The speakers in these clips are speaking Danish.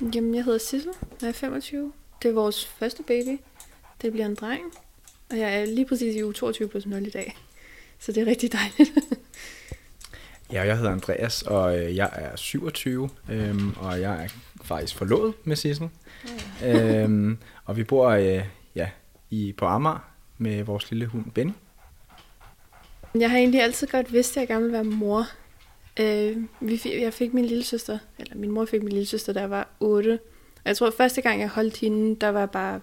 Jamen, jeg hedder Sissel, jeg er 25. Det er vores første baby. Det bliver en dreng. Og jeg er lige præcis i uge 22 plus 0 i dag. Så det er rigtig dejligt. Ja, jeg hedder Andreas, og øh, jeg er 27, øhm, og jeg er faktisk forlovet med Sissel. Øhm, og vi bor øh, ja, i, på Amager med vores lille hund Benny. Jeg har egentlig altid godt vidst, at jeg gerne ville være mor. Øh, vi fik, jeg fik min lille søster, eller min mor fik min lille søster, der var 8. Og jeg tror, at første gang jeg holdt hende, der var jeg bare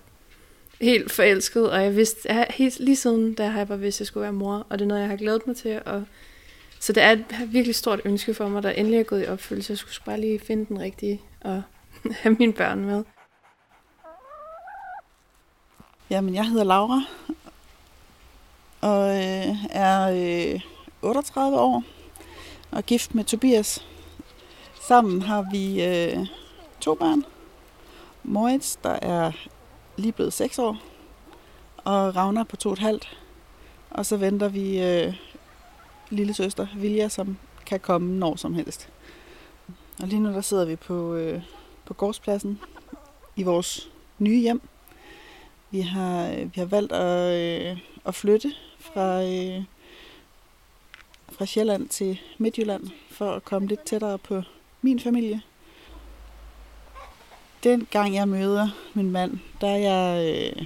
helt forelsket, og jeg vidste, jeg, helt, lige siden, der har jeg bare vidst, at jeg skulle være mor, og det er noget, jeg har glædet mig til, og så det er et virkelig stort ønske for mig, der endelig er gået i opfyldelse. Jeg skulle bare lige finde den rigtige og have mine børn med. Jamen, jeg hedder Laura, og øh, er øh, 38 år og gift med Tobias. Sammen har vi øh, to børn. Moritz, der er lige blevet 6 år, og Ragnar på to og et halvt. Og så venter vi øh, lille søster Vilja, som kan komme når som helst. Og lige nu der sidder vi på, øh, på gårdspladsen i vores nye hjem. Vi har, øh, vi har valgt at, øh, at flytte fra, øh, fra Sjælland til Midtjylland for at komme lidt tættere på min familie. Den gang jeg møder min mand, der er jeg øh,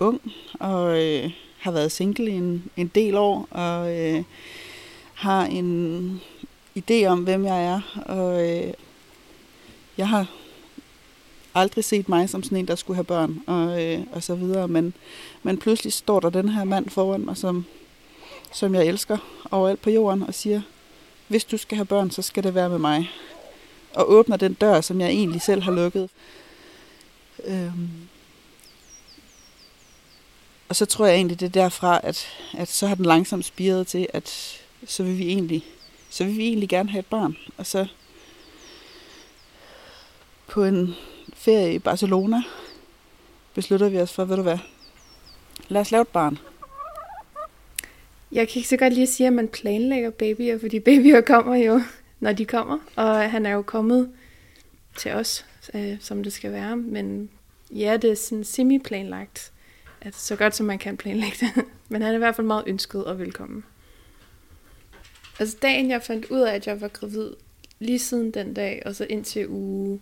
ung og øh, har været single i en, en del år og øh, har en idé om, hvem jeg er. Og øh, jeg har aldrig set mig som sådan en, der skulle have børn og, øh, og så videre. Men, men pludselig står der den her mand foran mig, som, som jeg elsker overalt på jorden og siger, hvis du skal have børn, så skal det være med mig. Og åbner den dør, som jeg egentlig selv har lukket. Øhm. Og så tror jeg egentlig, det er derfra, at, at så har den langsomt spiret til, at så vil vi egentlig, så vil vi egentlig gerne have et barn. Og så på en ferie i Barcelona beslutter vi os for, ved du hvad, lad os lave et barn. Jeg kan ikke så godt lige sige, at man planlægger babyer, fordi babyer kommer jo, når de kommer. Og han er jo kommet til os, øh, som det skal være. Men ja, det er sådan semi-planlagt. Altså, så godt som man kan planlægge det. Men han er i hvert fald meget ønsket og velkommen. Altså dagen jeg fandt ud af, at jeg var gravid, lige siden den dag, og så indtil uge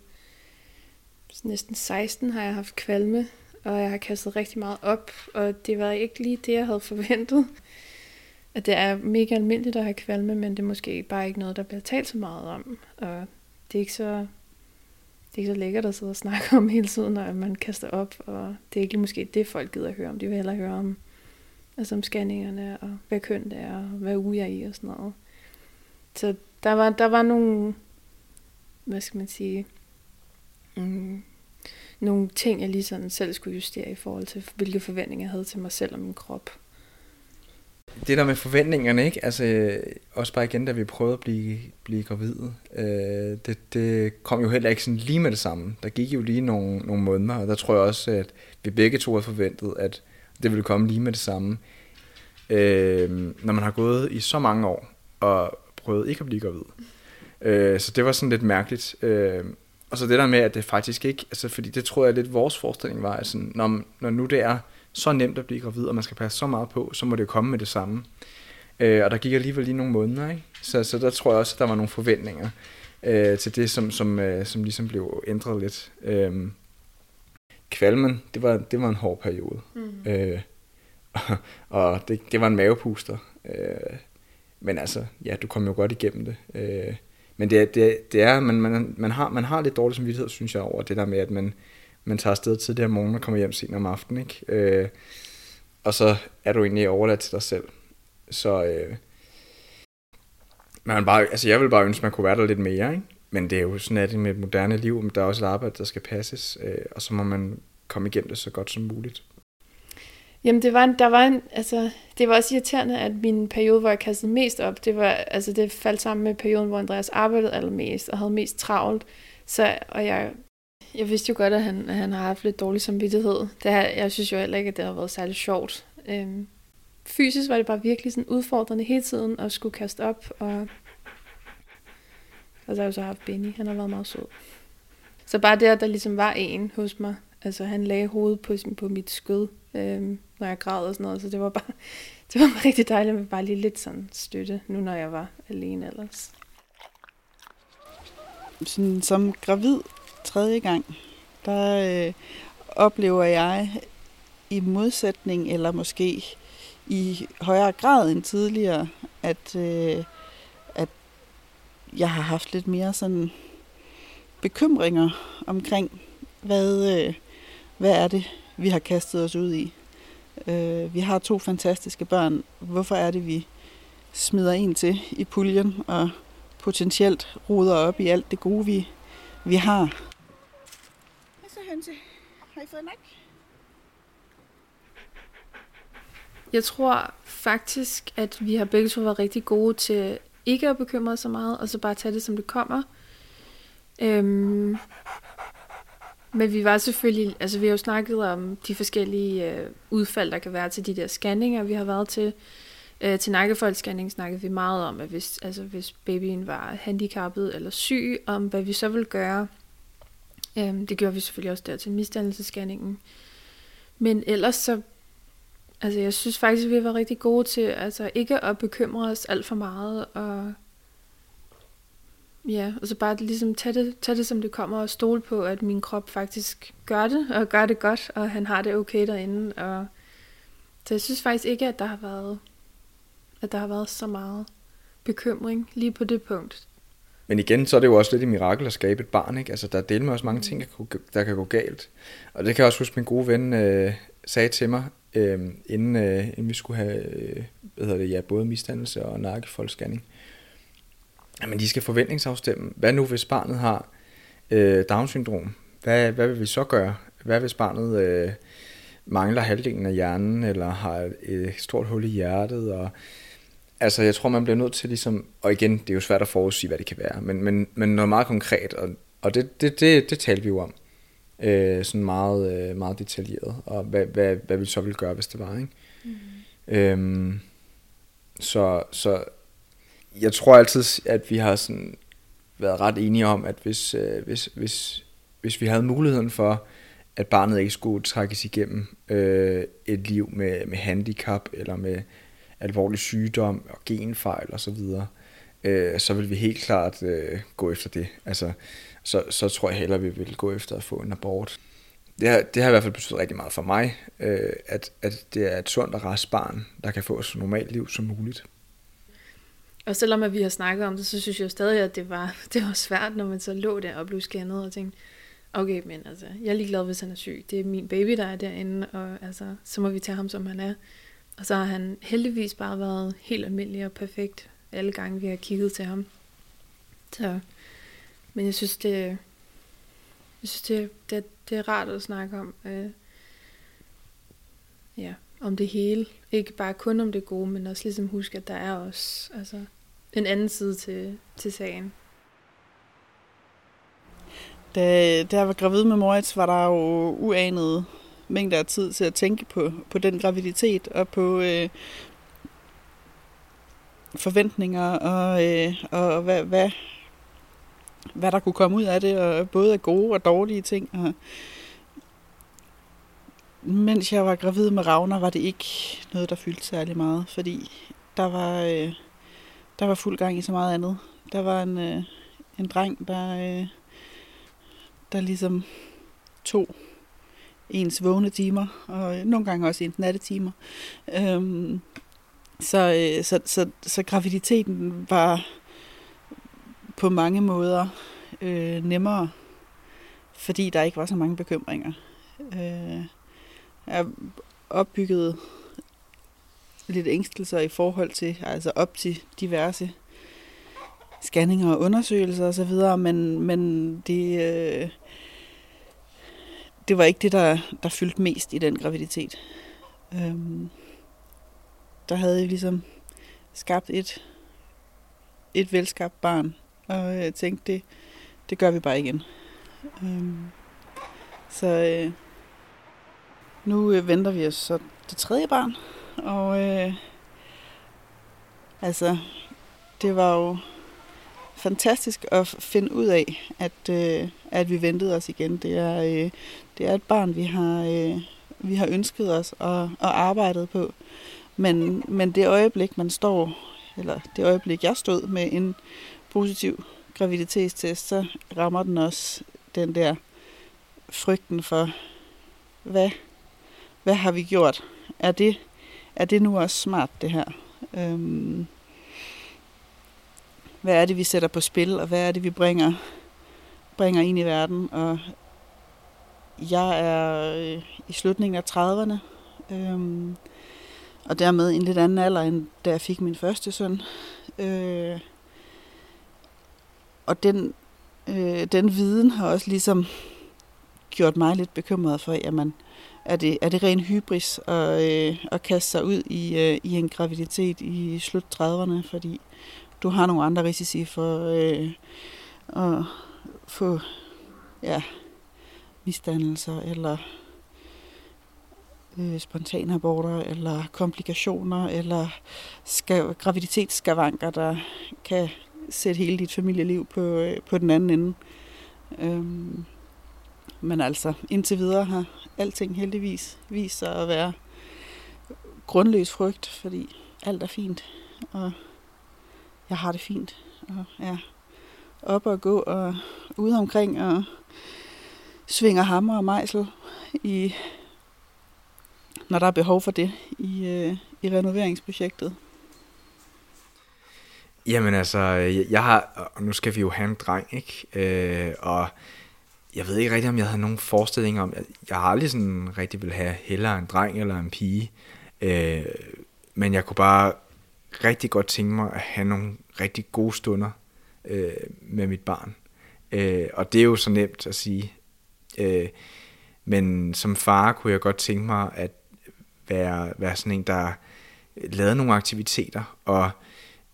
næsten 16 har jeg haft kvalme, og jeg har kastet rigtig meget op, og det var ikke lige det, jeg havde forventet. At det er mega almindeligt at have kvalme, men det er måske bare ikke noget, der bliver talt så meget om. Og det er ikke så, det er ikke så lækkert at sidde og snakke om hele tiden, når man kaster op, og det er ikke måske det, folk gider at høre om. De vil hellere høre om, altså om scanningerne, og hvad køn det er, og hvad uge jeg er i, og sådan noget. Så der var, der var nogle, hvad skal man sige, mm, nogle ting, jeg lige sådan selv skulle justere i forhold til, hvilke forventninger jeg havde til mig selv og min krop. Det der med forventningerne, ikke? Altså, øh, også bare igen, da vi prøvede at blive, blive gravide, øh, det, det kom jo heller ikke sådan lige med det samme. Der gik jo lige nogle, nogle måneder, og der tror jeg også, at vi begge to havde forventet, at det ville komme lige med det samme. Øh, når man har gået i så mange år, og prøvet ikke at blive gravid. Øh, så det var sådan lidt mærkeligt. Øh, og så det der med, at det faktisk ikke, altså fordi det tror jeg lidt vores forestilling var, at sådan, når, når nu det er så nemt at blive gravid, og man skal passe så meget på, så må det komme med det samme. Øh, og der gik alligevel lige nogle måneder, ikke? Så, så der tror jeg også, at der var nogle forventninger øh, til det, som, som, øh, som ligesom blev ændret lidt. Øh, kvalmen, det var, det var en hård periode. Mm. Øh, og, og det, det var en mavepuster. Øh, men altså, ja, du kom jo godt igennem det. Øh, men det, det, det er, man, man, man, har, man har lidt dårlig samvittighed, synes jeg, over det der med, at man, man tager afsted tidligere om morgenen og kommer hjem sent om aftenen, ikke? Øh, og så er du egentlig overladt til dig selv. Så øh, man bare, altså jeg vil bare ønske, man kunne være der lidt mere, ikke? Men det er jo sådan, at det med et moderne liv, der er også et arbejde, der skal passes, øh, og så må man komme igennem det så godt som muligt. Jamen, det var, en, der var en, altså, det var også irriterende, at min periode, hvor jeg kastede mest op, det var, altså, det faldt sammen med perioden, hvor Andreas arbejdede allermest og havde mest travlt. Så, og jeg, jeg vidste jo godt, at han, at han har haft lidt dårlig samvittighed. Det her, jeg synes jo heller ikke, at det har været særlig sjovt. Øhm, fysisk var det bare virkelig sådan udfordrende hele tiden at skulle kaste op. Og, og så har jeg jo så haft Benny. Han har været meget sød. Så bare det, at der ligesom var en hos mig, altså han lagde hovedet på, på mit skød, øhm, når jeg græd og sådan noget, så det var bare, det var rigtig dejligt med bare lige lidt sådan støtte, nu når jeg var alene ellers. Sådan, som gravid tredje gang, der øh, oplever jeg i modsætning, eller måske i højere grad end tidligere, at, øh, at jeg har haft lidt mere sådan bekymringer omkring, hvad, øh, hvad er det, vi har kastet os ud i. Øh, vi har to fantastiske børn. Hvorfor er det, vi smider en til i puljen og potentielt ruder op i alt det gode, vi, vi har? Hvad? Har I fået nok? Jeg tror faktisk, at vi har begge to været rigtig gode til ikke at bekymre så meget, og så bare tage det, som det kommer. Øhm, men vi var selvfølgelig, altså vi har jo snakket om de forskellige øh, udfald, der kan være til de der scanninger, vi har været til. Øh, til nakkefoldsscanning snakkede vi meget om, at hvis, altså, hvis babyen var handicappet eller syg, om hvad vi så ville gøre. Øhm, det gjorde vi selvfølgelig også der til misdannelsescanningen. Men ellers så, altså jeg synes faktisk, at vi var rigtig gode til altså ikke at bekymre os alt for meget, og Ja, og så bare ligesom tage det, tage det, som det kommer, og stole på, at min krop faktisk gør det, og gør det godt, og han har det okay derinde. Og så jeg synes faktisk ikke, at der har været, at der har været så meget bekymring lige på det punkt. Men igen, så er det jo også lidt et mirakel at skabe et barn, ikke? Altså, der er del med også mange ting, der kan, der kan gå galt. Og det kan jeg også huske, min gode ven øh, sagde til mig, øh, inden, øh, inden vi skulle have øh, hvad hedder det, ja, både misdannelse og nakkefoldsscanning. Jamen, de skal forventningsafstemme. Hvad nu, hvis barnet har øh, Down-syndrom? Hvad, hvad vil vi så gøre? Hvad hvis barnet øh, mangler halvdelen af hjernen, eller har et stort hul i hjertet? Og, altså, jeg tror, man bliver nødt til ligesom... Og igen, det er jo svært at forudsige, hvad det kan være. Men, men, men noget meget konkret, og, og det, det, det, det talte vi jo om. Øh, sådan meget, øh, meget detaljeret. Og hvad, hvad, hvad vi så ville gøre, hvis det var, ikke? Mm. Øhm, så, så jeg tror altid, at vi har sådan været ret enige om, at hvis, øh, hvis, hvis, hvis vi havde muligheden for, at barnet ikke skulle trækkes igennem øh, et liv med, med handicap eller med alvorlig sygdom og genfejl osv., så, videre, øh, så vil vi helt klart øh, gå efter det. Altså, så, så tror jeg hellere, vi vil gå efter at få en abort. Det har, det har i hvert fald betydet rigtig meget for mig, øh, at, at det er et sundt og rask barn, der kan få så normalt liv som muligt. Og selvom at vi har snakket om det, så synes jeg jo stadig, at det var, det var svært, når man så lå der og blev scannet og tænkte, okay, men altså, jeg er ligeglad, hvis han er syg. Det er min baby, der er derinde, og altså, så må vi tage ham, som han er. Og så har han heldigvis bare været helt almindelig og perfekt alle gange, vi har kigget til ham. Så, men jeg synes, det, jeg synes, det, det, det er rart at snakke om. Øh, ja, om det hele. Ikke bare kun om det gode, men også ligesom huske, at der er også altså, en anden side til, til sagen. Da, da jeg var gravid med Moritz, var der jo uanede mængder af tid til at tænke på, på den graviditet og på øh, forventninger og, øh, og hvad, hvad, hvad der kunne komme ud af det, og både af gode og dårlige ting. Og, mens jeg var gravid med Ravner, var det ikke noget, der fyldte særlig meget, fordi der var, øh, der var fuld gang i så meget andet. Der var en, øh, en dreng, der, øh, der ligesom tog ens vågne timer, og øh, nogle gange også ens nattetimer. Øhm, så, øh, så, så, så graviditeten var på mange måder øh, nemmere, fordi der ikke var så mange bekymringer. Øh, jeg opbygget lidt ængstelser i forhold til, altså op til diverse scanninger og undersøgelser osv., men, men det, øh, det var ikke det, der, der fyldte mest i den graviditet. Øhm, der havde jeg ligesom skabt et, et velskabt barn, og øh, jeg tænkte, det, det gør vi bare igen. Øhm, så øh, nu øh, venter vi os så det tredje barn, og øh, altså, det var jo fantastisk at finde ud af, at, øh, at vi ventede os igen. Det er, øh, det er et barn, vi har, øh, vi har ønsket os og, og arbejdet på. Men, men det øjeblik, man står, eller det øjeblik, jeg stod med en positiv graviditetstest, så rammer den også den der frygten for, hvad, hvad har vi gjort? Er det, er det nu også smart, det her? Øhm, hvad er det, vi sætter på spil, og hvad er det, vi bringer, bringer ind i verden? Og jeg er øh, i slutningen af 30'erne, øhm, og dermed en lidt anden alder, end da jeg fik min første søn. Øh, og den, øh, den viden har også ligesom gjort mig lidt bekymret for, jamen, er det, er det ren hybris at, øh, at kaste sig ud i, øh, i en graviditet i slut 30'erne, fordi du har nogle andre risici for øh, at få ja, misdannelser eller øh, spontanaborter eller komplikationer eller skav, graviditetsskavanker, der kan sætte hele dit familieliv på, øh, på den anden ende. Øhm, men altså, indtil videre har alting heldigvis vist sig at være grundløs frygt, fordi alt er fint, og jeg har det fint, og ja, op og gå og ude omkring og svinger hammer og mejsel i når der er behov for det i, øh, i renoveringsprojektet. Jamen altså, jeg har, og nu skal vi jo have en dreng, ikke? Øh, og jeg ved ikke rigtig, om jeg havde nogen forestilling om, jeg, jeg har aldrig sådan rigtig vil have heller en dreng eller en pige, øh, men jeg kunne bare rigtig godt tænke mig at have nogle rigtig gode stunder øh, med mit barn. Øh, og det er jo så nemt at sige. Øh, men som far kunne jeg godt tænke mig at være, være sådan en, der lavede nogle aktiviteter, og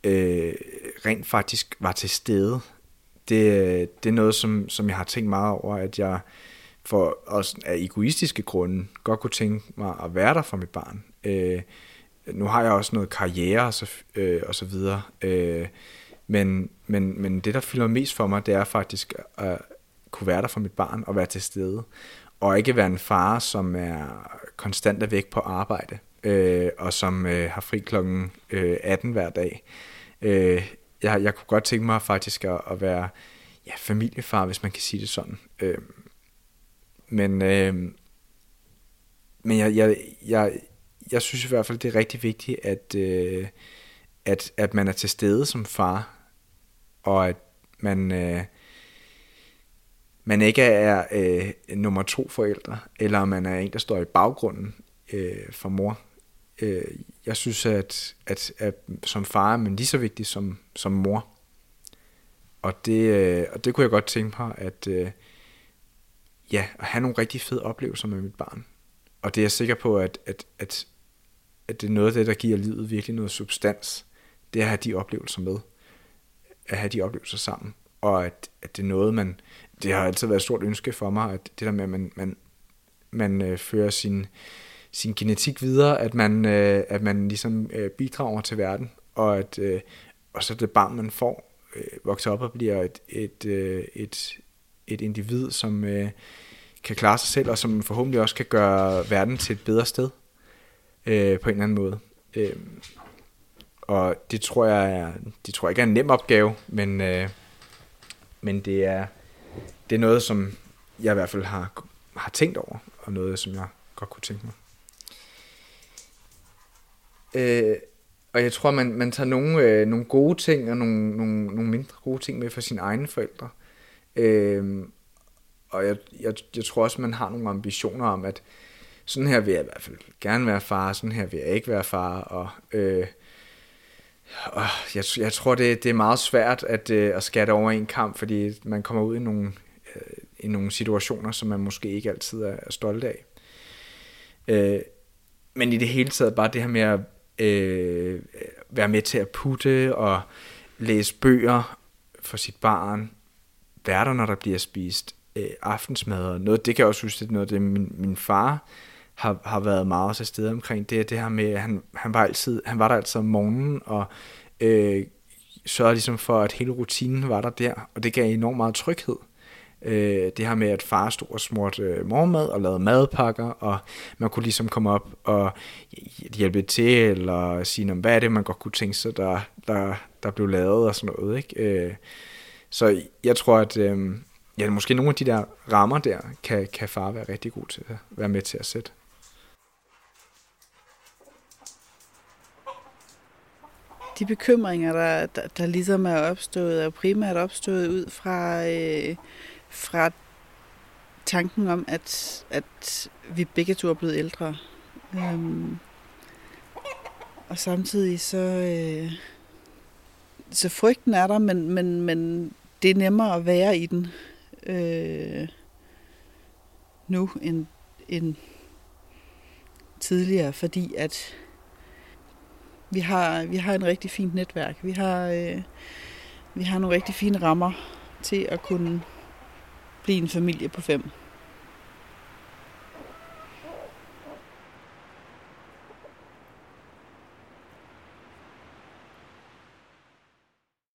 øh, rent faktisk var til stede. Det, det er noget, som, som jeg har tænkt meget over, at jeg for også af egoistiske grunde godt kunne tænke mig at være der for mit barn. Øh, nu har jeg også noget karriere og så, øh, og så videre, øh, men, men, men det, der fylder mest for mig, det er faktisk at kunne være der for mit barn og være til stede. Og ikke være en far, som er konstant er væk på arbejde, øh, og som øh, har fri klokken øh, 18 hver dag. Øh, jeg, jeg kunne godt tænke mig faktisk at, at være ja, familiefar, hvis man kan sige det sådan. Øh, men øh, men jeg, jeg, jeg, jeg synes i hvert fald, det er rigtig vigtigt, at, øh, at, at man er til stede som far, og at man, øh, man ikke er øh, nummer to forældre, eller man er en, der står i baggrunden øh, for mor. Øh, jeg synes, at, at, at som far er man lige så vigtig som, som mor. Og det, øh, og det kunne jeg godt tænke mig, at øh, ja, at have nogle rigtig fede oplevelser med mit barn. Og det er jeg sikker på, at, at, at, at det er noget af det, der giver livet virkelig noget substans. Det er at have de oplevelser med. At have de oplevelser sammen. Og at, at det er noget, man... Det har altid været et stort ønske for mig, at det der med, at man, man, man øh, fører sin, sin genetik videre, at man, øh, at man ligesom øh, bidrager til verden, og at øh, og så det barn, man får, øh, vokser op og bliver et, et, øh, et, et individ, som øh, kan klare sig selv, og som forhåbentlig også kan gøre verden til et bedre sted øh, på en eller anden måde. Øh, og det tror jeg er, det tror jeg ikke er en nem opgave, men, øh, men det er, det er noget, som jeg i hvert fald har, har tænkt over, og noget, som jeg godt kunne tænke mig. Øh, og jeg tror, man, man tager nogle, øh, nogle gode ting og nogle, nogle, nogle mindre gode ting med fra sine egne forældre. Øh, og jeg, jeg, jeg tror også, man har nogle ambitioner om, at sådan her vil jeg i hvert fald gerne være far, sådan her vil jeg ikke være far, og, øh, og jeg, jeg tror, det, det er meget svært at, øh, at skatte over en kamp, fordi man kommer ud i nogle, øh, i nogle situationer, som man måske ikke altid er, er stolt af. Øh, men i det hele taget bare det her med at øh, være med til at putte og læse bøger for sit barn, være der, når der bliver spist øh, aftensmad og noget. Det kan jeg også huske, det er noget, det min, min far har, har været meget til stede omkring. Det er det her med, at han, han, var altid, han var der altid om morgenen og øh, sørgede ligesom for, at hele rutinen var der der, og det gav enormt meget tryghed. Øh, det her med, at far stod og smurte øh, morgenmad og lavede madpakker, og man kunne ligesom komme op og hjælpe til, eller sige, hvad er det, man godt kunne tænke sig, der, der, der blev lavet og sådan noget. Ikke? Øh, så jeg tror, at øh, ja, måske nogle af de der rammer der, kan, kan far være rigtig god til at være med til at sætte. De bekymringer, der, der, der ligesom er opstået, er primært opstået ud fra, øh, fra tanken om, at, at vi begge to er blevet ældre. Øhm, og samtidig så, øh, så frygten er der, men, men, men det er nemmere at være i den øh, nu end, end tidligere, fordi at vi har, vi har en rigtig fint netværk. Vi har, øh, vi har nogle rigtig fine rammer til at kunne blive en familie på fem.